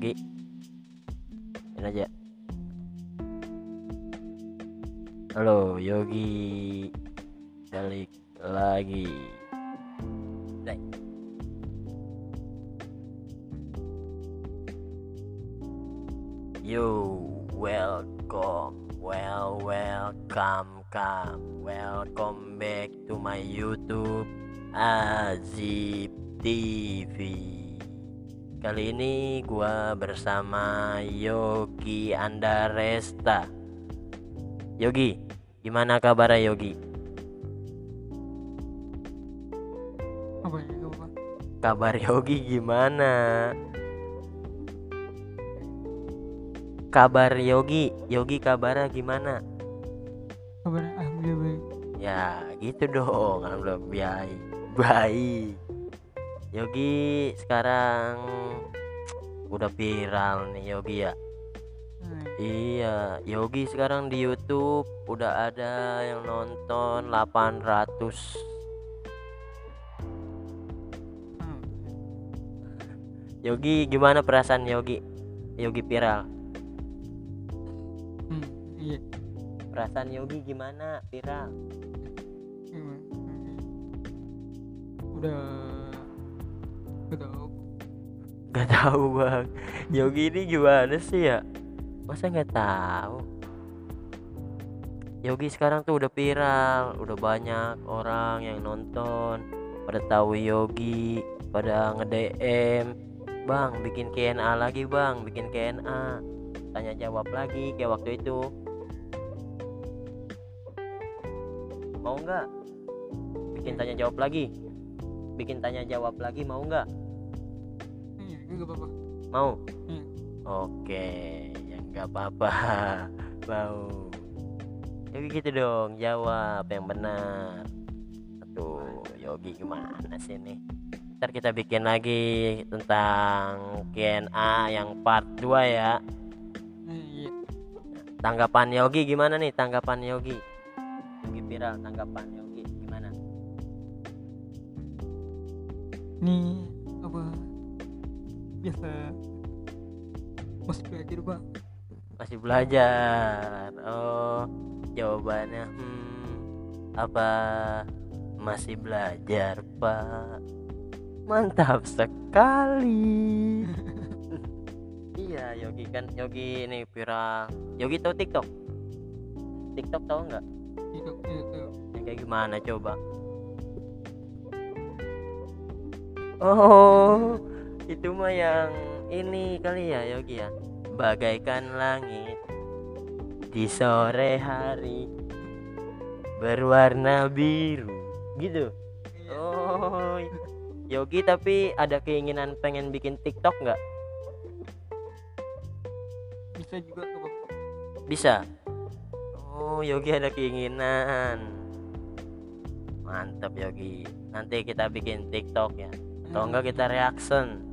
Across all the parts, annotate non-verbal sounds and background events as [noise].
Yogi. Ini aja. Halo Yogi. Balik lagi. Day. Yo, welcome, well, welcome, come, welcome back to my YouTube Azib TV. Kali ini gua bersama Yogi Andaresta. Yogi, gimana kabarnya Yogi? apa Kabar Yogi gimana? Kabar Yogi, Yogi kabarnya gimana? kabarnya alhamdulillah baik Ya gitu dong Alhamdulillah baik Baik Yogi sekarang Udah viral nih Yogi ya? Nah, Iya Yogi sekarang di Youtube Udah ada yang nonton 800 hmm. Yogi gimana perasaan Yogi? Yogi viral? Hmm, iya. Perasaan Yogi gimana? Viral? Gimana Hmm. udah gak Gak tahu bang. Yogi ini gimana sih ya? Masa nggak tahu? Yogi sekarang tuh udah viral. Udah banyak orang yang nonton. Pada tahu Yogi Pada nge-DM Bang bikin KNA lagi bang. Bikin KNA Tanya jawab lagi kayak waktu itu. Mau nggak? Bikin tanya jawab lagi. Bikin tanya jawab lagi mau nggak iya gak apa-apa Mau? Hmm. Oke, ya nggak apa-apa. [laughs] Mau. Yogi gitu dong, jawab yang benar. Aduh, Yogi gimana sih nih? Ntar kita bikin lagi tentang KNA yang part 2 ya. Iya Tanggapan Yogi gimana nih? Tanggapan Yogi. Yogi viral, tanggapan Yogi gimana? ini apa biasa masih belajar bang Masih belajar. Oh, jawabannya hmm apa masih belajar, Pak? Mantap sekali. [laughs] iya, Yogi kan Yogi ini viral. Yogi tahu TikTok? TikTok tahu nggak? itu itu Yang kayak gimana coba? Oh, itu mah yang ini kali ya Yogi ya. Bagaikan langit di sore hari berwarna biru. Gitu. Oh, Yogi tapi ada keinginan pengen bikin TikTok nggak? bisa juga gak apa-apa Bisa. Oh, Yogi ada keinginan. Mantap Yogi. Nanti kita bikin TikTok ya. Atau enggak kita reaction.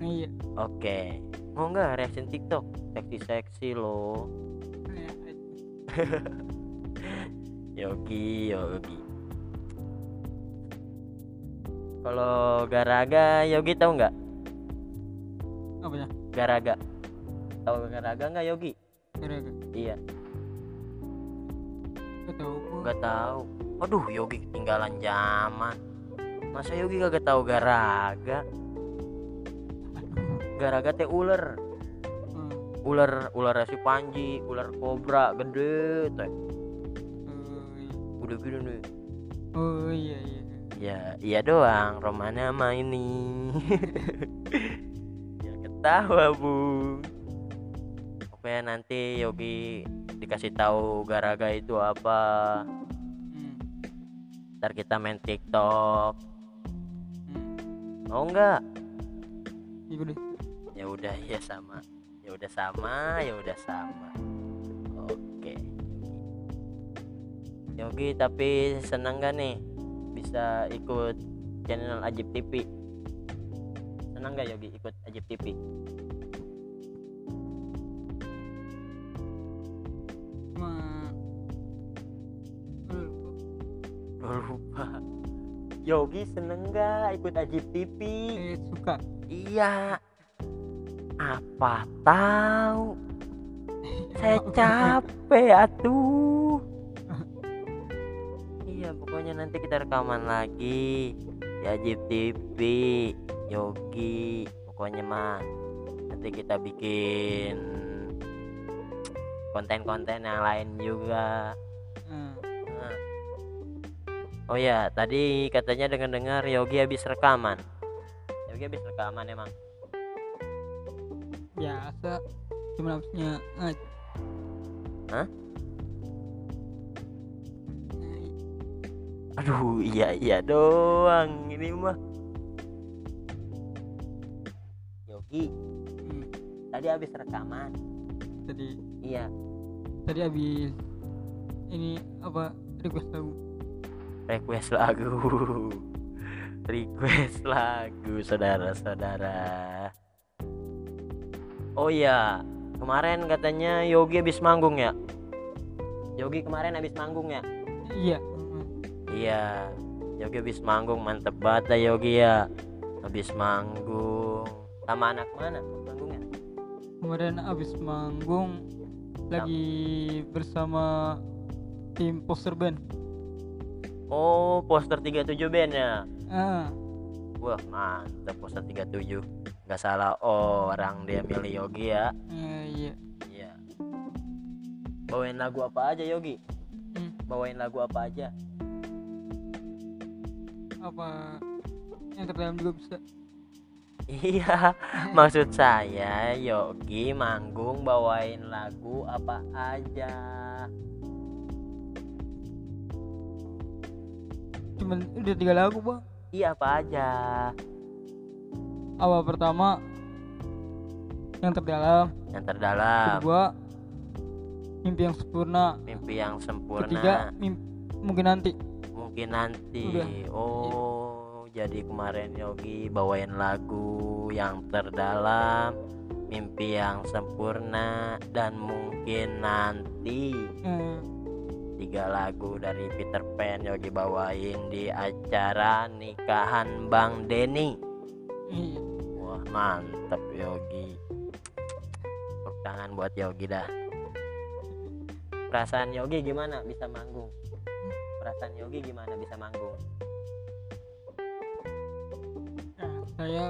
Iya Oke. Mau enggak reaction TikTok? Seksi-seksi loh. Nah, [laughs] Yogi, Yogi. Kalau Garaga, Yogi tahu nggak? apa ya Garaga. Tahu Garaga nggak Yogi? kira-kira Iya, gak tau gua nggak tahu. Aduh, Yogi ketinggalan zaman. Masa Yogi kagak tahu Garaga? Garaga teh ular. Hmm, Ular, ular si Panji, ular kobra gede teh. iya. Udah gini nih. oh iya iya Ya, iya doang. Romana mah ini. [laughs] ya ketawa, Bung. Pokoknya nanti Yogi dikasih tahu Garaga itu apa. hmm. Ntar kita main TikTok. Hmm. Mau nggak? iya udah Ya udah, ya sama. Ya udah sama, ya udah sama. Oke. Yogi tapi senang gak nih bisa ikut channel Ajib TV? Senang gak Yogi ikut Ajib TV? lupa. Yogi seneng gak ikut Ajib TV? eh suka Iya. Apa tahu [laughs] saya capek atuh iya pokoknya nanti kita rekaman lagi di Ajib TV Yogi pokoknya mah nanti kita bikin konten-konten yang lain juga Eh, Nah. Oh ya, tadi katanya dengar-dengar Yogi habis rekaman. Yogi habis rekaman emang. Biasa cuma habisnya ngaji Hah? Aduh, iya iya doang ini mah. Yogi, hmm, tadi habis rekaman. tadi Iya, tadi habis ini apa request lagu request lagu. [laughs] request lagu saudara-saudara. Oh iya, kemarin katanya Yogi habis manggung ya. Yogi kemarin habis manggung ya. iya Iya, Yogi habis manggung mantep banget dah Yogi ya. Habis manggung sama anak mana manggungnya? kemarin habis manggung lagi bersama tim poster band Oh, poster 37 band ya. ah Wah, mantep poster 37. Gak salah orang dia milih Yogi ya. eh, iya Iya. Bawain lagu apa aja Yogi? Hmm, Bawain lagu apa aja? apa yang terdalam juga bisa Iya, [laughs] maksud saya Yogi manggung bawain lagu apa aja. cuman udah tiga lagu bang Iya apa aja? Awal pertama yang terdalam Yang terdalam, kedua mimpi yang sempurna mimpi yang sempurna. ketiga mim- mungkin nanti Mungkin nanti. Udah. Oh, jadi kemarin Yogi bawain lagu yang terdalam, mimpi yang sempurna dan mungkin nanti. eh, Tiga lagu dari Peter Pan Yogi bawain di acara nikahan Bang Denny. Iya. Wah mantep Yogi Tepuk tangan buat Yogi dah Perasaan Yogi gimana bisa manggung? Perasaan Yogi gimana bisa manggung? Nah, saya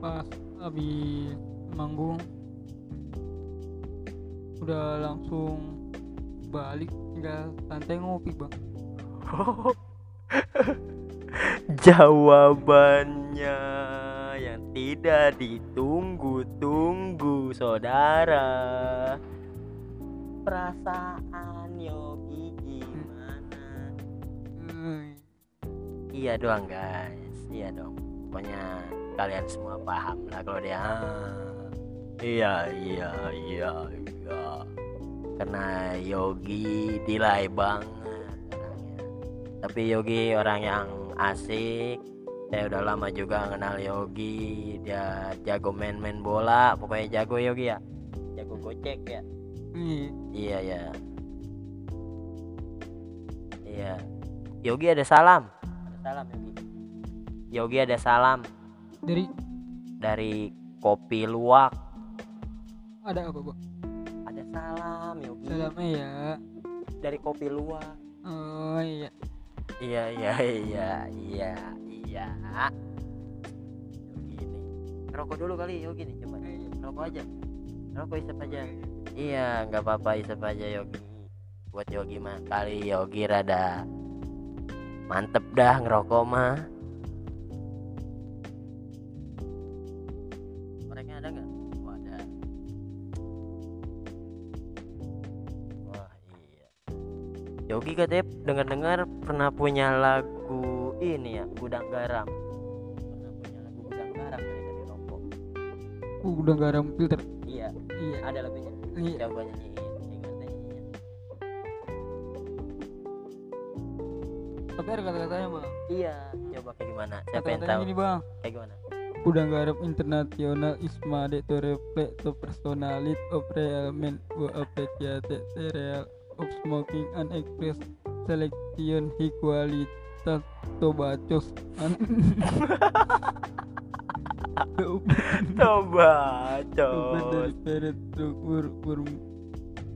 pas habis manggung udah langsung balik tinggal santai ngopi bang [laughs] Jawabannya yang tidak ditunggu-tunggu saudara Perasaan Yogi gimana? Eh, Iya doang guys, iya dong. Pokoknya kalian semua paham lah kalau dia. "Ah, Iya iya iya iya. Karena Yogi delay banget orangnya. Tapi Yogi orang yang asik. Saya udah lama juga kenal Yogi. Dia jago main-main bola. Pokoknya jago Yogi ya. Jago gocek ya. iya. Iya ya. Iya. Yogi ada salam. Ada salam Yogi. Yogi ada salam dari dari kopi luwak. ada apa bang Ada salam Yogi salamnya ya dari kopi luwak. oh iya Iya iya iya iya iya. Yogi ini. Rokok dulu kali Yogi nih coba. Rokok aja. Rokok isep aja. Iya nggak apa-apa isep aja Yogi. Buat Yogi mah kali Yogi rada mantep dah ngerokok mah. Koreknya ada nggak? Oh ada. Wah iya. Yogi katanya dengar-dengar pernah punya lagu ini ya gudang garam. Pernah punya lagu gudang garam dari dari rokok. uh, udah garam filter Iya iya ada lagunya. iya Coba nyanyiin. Tapi ada kata-katanya bang Iya. Coba kayak gimana? Pengen kata-katanya tahu. gini bang Kayak gimana? Udang garam internasional isma de to reflect to personalit of real men who appreciate the real of smoking and express selection equalitas to bacos An- [laughs] Tobat, Obat dari cos. Peret Ber Ber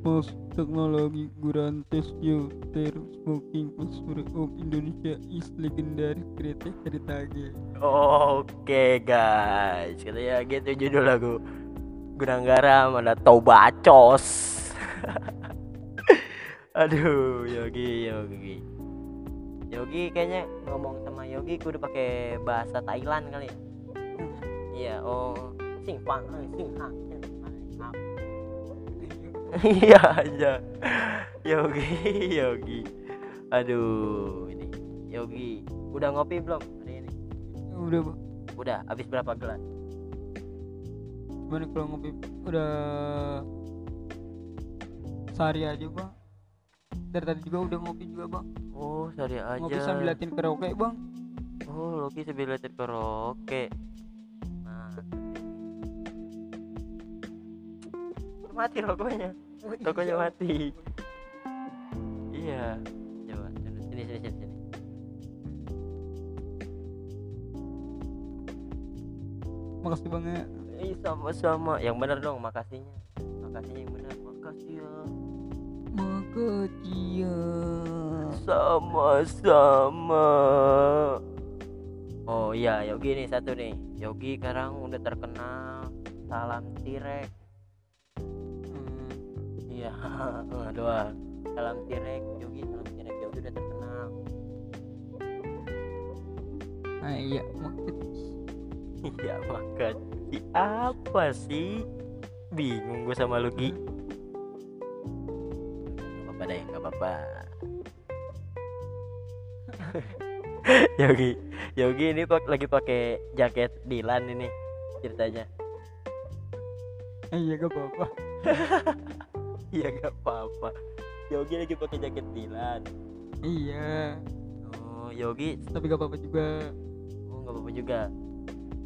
Pos Teknologi Gurantes Yo Ter Smoking Pasuri of Indonesia is legendary kereta Heritage Oke guys, katanya gitu judul lagu Gudang Garam ada Tobacos. [laughs] Aduh, Yogi, Yogi. Yogi kayaknya ngomong sama Yogi kudu pakai bahasa Thailand kali ya. Iya, oh, sing pang, sing hang. Iya aja. Yogi, Yogi. Aduh, ini Yogi. Udah ngopi belum hari ini? Udah bang Udah, habis berapa gelas? Gimana kalau ngopi Udah Sehari aja bang Dari tadi juga udah ngopi juga bang Oh, sorry aja. Ngopi sambil latihan karaoke bang Oh, Loki sambil latihan karaoke. Nah. Mati rokoknya. Rokoknya mati. Iya. Coba sini sini sini sini. Makasih bang ya Eh, sama-sama. Yang benar dong, makasihnya. Makasihnya yang benar. Makasih ya. Ya Sama-sama. Oh iya, Yogi nih satu nih. Yogi sekarang udah terkenal salam tirek. Hmm, Iya, [laughs] doang. Salam tirek, Yogi salam tirek. Yogi udah terkenal. Nah iya makasih [laughs] Iya, makasih. Apa sih? Bingung gue sama lu, apa-apa. [laughs] Yogi, Yogi ini pak lagi pakai jaket Dilan ini ceritanya. Iya gak apa-apa [laughs] Iya gak apa-apa. Yogi lagi pakai jaket Dilan. Iya Oh, Yogi, Tapi gak apa-apa juga oh gak apa-apa juga.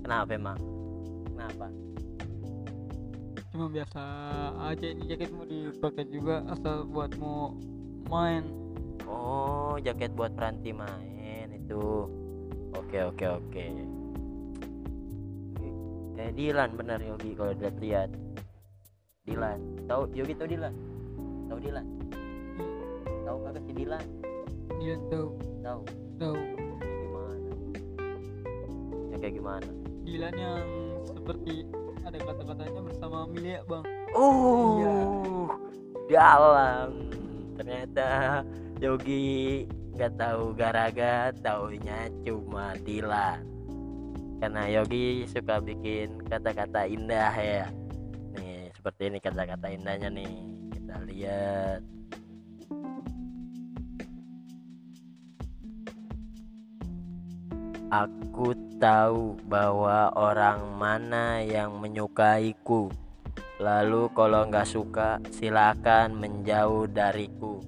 Kenapa emang? Kenapa? Cuma biasa aja ini jaket mau dipakai juga Asal buat mau main Oh, jaket buat peranti main itu. Oke, oke, oke. Kayak Dilan bener Yogi kalau dilihat-lihat. Dilan. Tahu Yogi tahu Dilan? Tahu Dilan? Tahu kagak si Dilan? Dia tahu Tahu. tahu gimana? Ya kayak gimana? Dilan yang seperti ada kata-katanya bersama Milia bang Oh, Iya. dalam. Ternyata Yogi nggak tahu garaga, taunya cuma Dilan. Karena Yogi suka bikin kata-kata indah ya. Nih, seperti ini kata-kata indahnya nih. Kita lihat. Aku tahu bahwa orang mana yang menyukaiku. Lalu kalau nggak suka silakan menjauh dariku.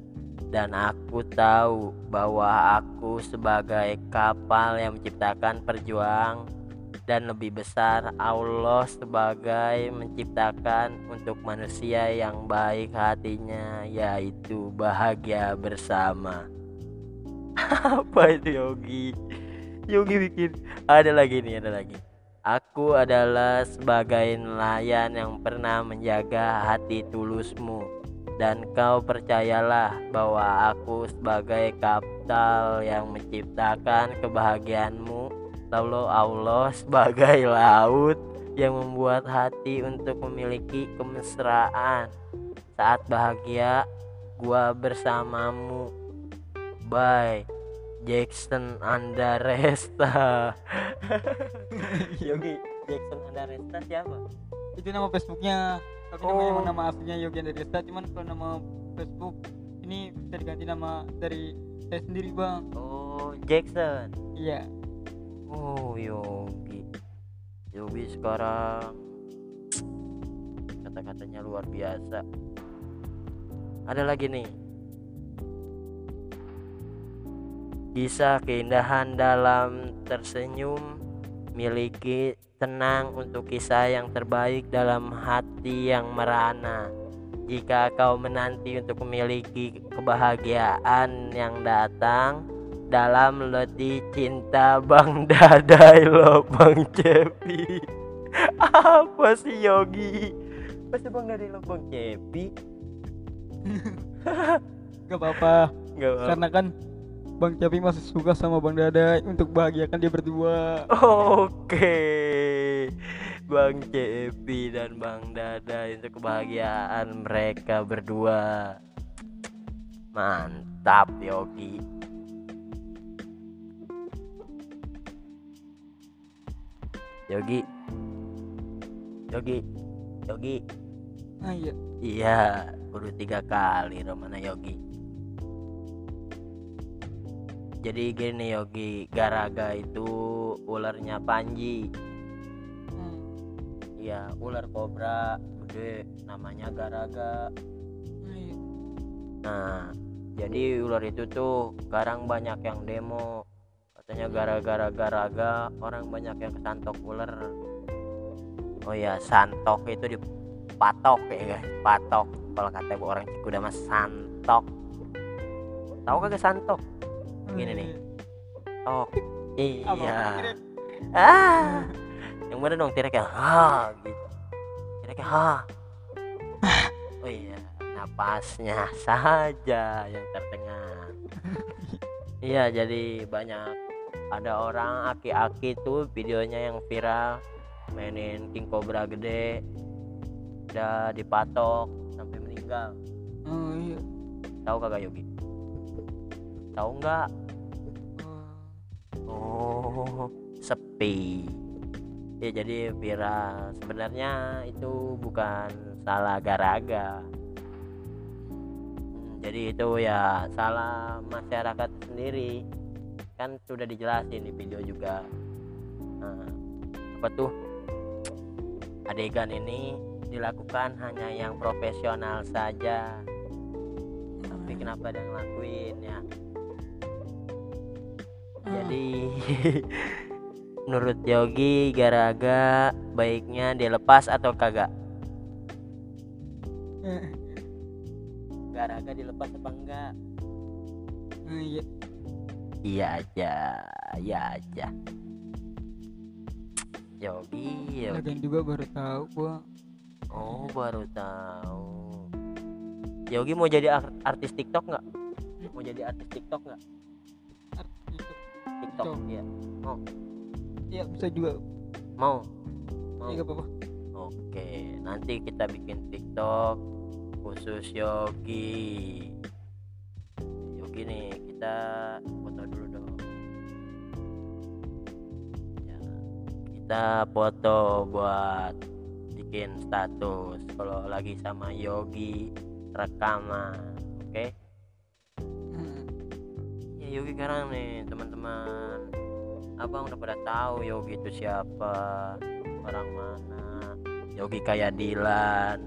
Dan aku tahu bahwa aku sebagai kapal yang menciptakan perjuang dan lebih besar Allah sebagai menciptakan untuk manusia yang baik hatinya yaitu bahagia bersama. [laughs] Apa itu Yogi? Yogi bikin ada lagi nih ada lagi. Aku adalah sebagai nelayan yang pernah menjaga hati tulusmu. Dan kau percayalah bahwa aku sebagai kapal yang menciptakan kebahagiaanmu. Lalu Allah sebagai laut yang membuat hati untuk memiliki kemesraan. Saat bahagia gua bersamamu. Bye Jackson Andaresta. [laughs] Yogi Jackson Andaresta siapa? Itu nama Facebooknya Tapi Oh. namanya nama aslinya Yogi Andriasta Cuman kalau nama Facebook ini bisa diganti nama dari saya sendiri bang. Oh Jackson. Iya. Oh Yogi. Yogi sekarang [tsk] Kata-katanya luar biasa. Ada lagi nih Kisah keindahan dalam tersenyum Miliki tenang untuk kisah yang terbaik dalam hati yang merana. Jika kau menanti untuk memiliki kebahagiaan yang datang dalam loti cinta Bang Dadai lo Bang Cepi. [laughs] Apa sih Yogi? Pasti Bang Dadai lo Bang Cepi? [laughs] Gak apa-apa. Karena kan Bang Capi masih suka sama Bang Dadai Untuk bahagiakan dia berdua. Oke. Bang Cepi dan Bang Dadai untuk kebahagiaan mereka berdua. Mantap Yogi. Yogi. Yogi. Yogi. Ah iya. Iya Udah tiga kali Romana Yogi Jadi gini Yogi Garaga itu ularnya Panji. Hmm. Iya ular kobra Gede namanya Garaga. Iya. Nah jadi ular itu tuh sekarang banyak yang demo. Katanya gara-gara garaga orang banyak yang kesantok ular. Oh ya santok itu dipatok ya guys. Patok. Kalau kata orang Cikuda mas santok. Tahu kagak santok Gini nih. iya. oh iya. Ah. Yang mana dong? Tirek ya? Ha gitu. Tirek ha. [laughs] Oh iya. Napasnya saja yang terdengar. [laughs] Iya jadi banyak. Ada orang aki-aki tuh videonya yang viral. Mainin king cobra gede. Udah dipatok sampai meninggal. Oh iya. Tahu kagak Yogi tahu nggak Oh. Oh, sepi. Ya jadi viral. Sebenarnya itu bukan salah Garaga. Hmm, Jadi itu ya salah masyarakat sendiri. Kan sudah dijelasin di video juga. Nah, apa tuh? Adegan ini dilakukan hanya yang profesional saja. Tapi kenapa ada yang ngelakuin ya? Jadi [laughs] menurut Yogi Garaga baiknya dilepas atau kagak? Garaga dilepas apa enggak? ah, iya Iya aja, iya aja. Yogi, Yogi. Lagian juga baru tahu gua Oh baru tahu. Yogi mau jadi ar- artis TikTok nggak? Mau jadi artis TikTok nggak? TikTok, TikTok. ya. Iya bisa juga Mau? Mau? Iya apa-apa Oke, nanti kita bikin TikTok khusus Yogi. Yogi nih, kita foto dulu dong. Ya, kita foto buat bikin status kalau lagi sama Yogi rekaman, oke? Hmm. Yogi sekarang nih teman-teman, abang udah pada tahu Yogi itu siapa, orang mana. Yogi kayak Dilan,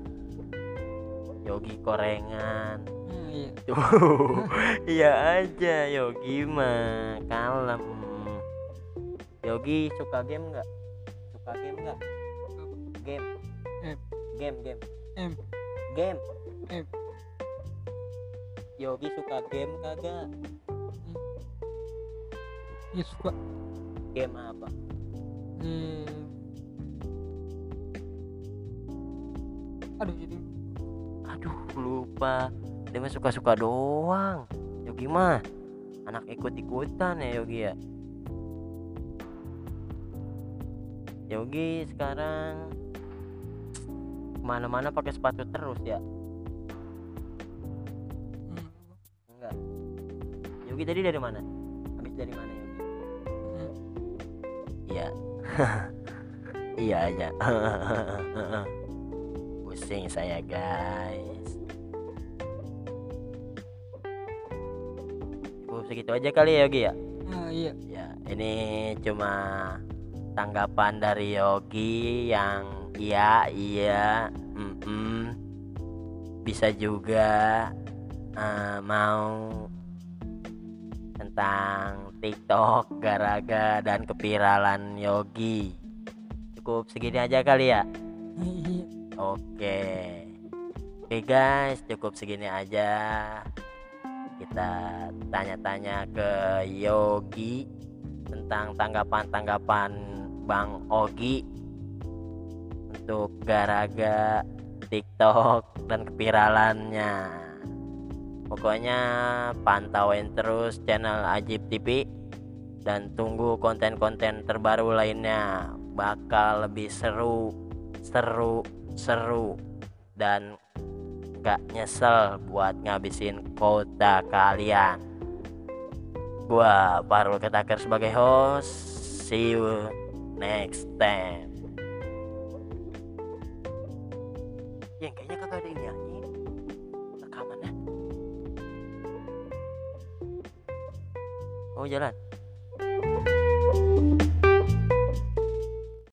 Yogi korengan. Ah, iya [laughs] iya aja Yogi mah kalem. Yogi suka game nggak? Suka game nggak? Game. M. Game game. M. Game. M. Yogi suka game kagak? Iya suka Game apa? Eh, Aduh jadi Aduh lupa. Dia mah suka-suka doang. Yogi mah anak ikut-ikutan ya Yogi ya. Yogi sekarang ke mana-mana pakai sepatu terus ya hmm, enggak Yogi tadi dari mana habis dari mana hmm. Iya [laughs] iya aja. [laughs] Pusing saya guys. Cukup segitu aja kali ya Yogi ya? Ah, iya. Ya ini cuma tanggapan dari Yogi yang iya iya mm-mm. bisa juga eh, mau tentang TikTok Garaga dan kepiralan Yogi. Cukup segini aja kali ya? Oke. Oke guys cukup segini aja. Kita tanya-tanya ke Yogi tentang tanggapan-tanggapan Bang Ogi untuk Garaga TikTok dan kepiralannya. Pokoknya pantauin terus channel Ajib TV dan tunggu konten-konten terbaru lainnya. Bakal lebih seru, seru, seru dan gak nyesel buat ngabisin kota kalian. Gua Parul Ketaker sebagai host. See you next time. hướng dẫn này.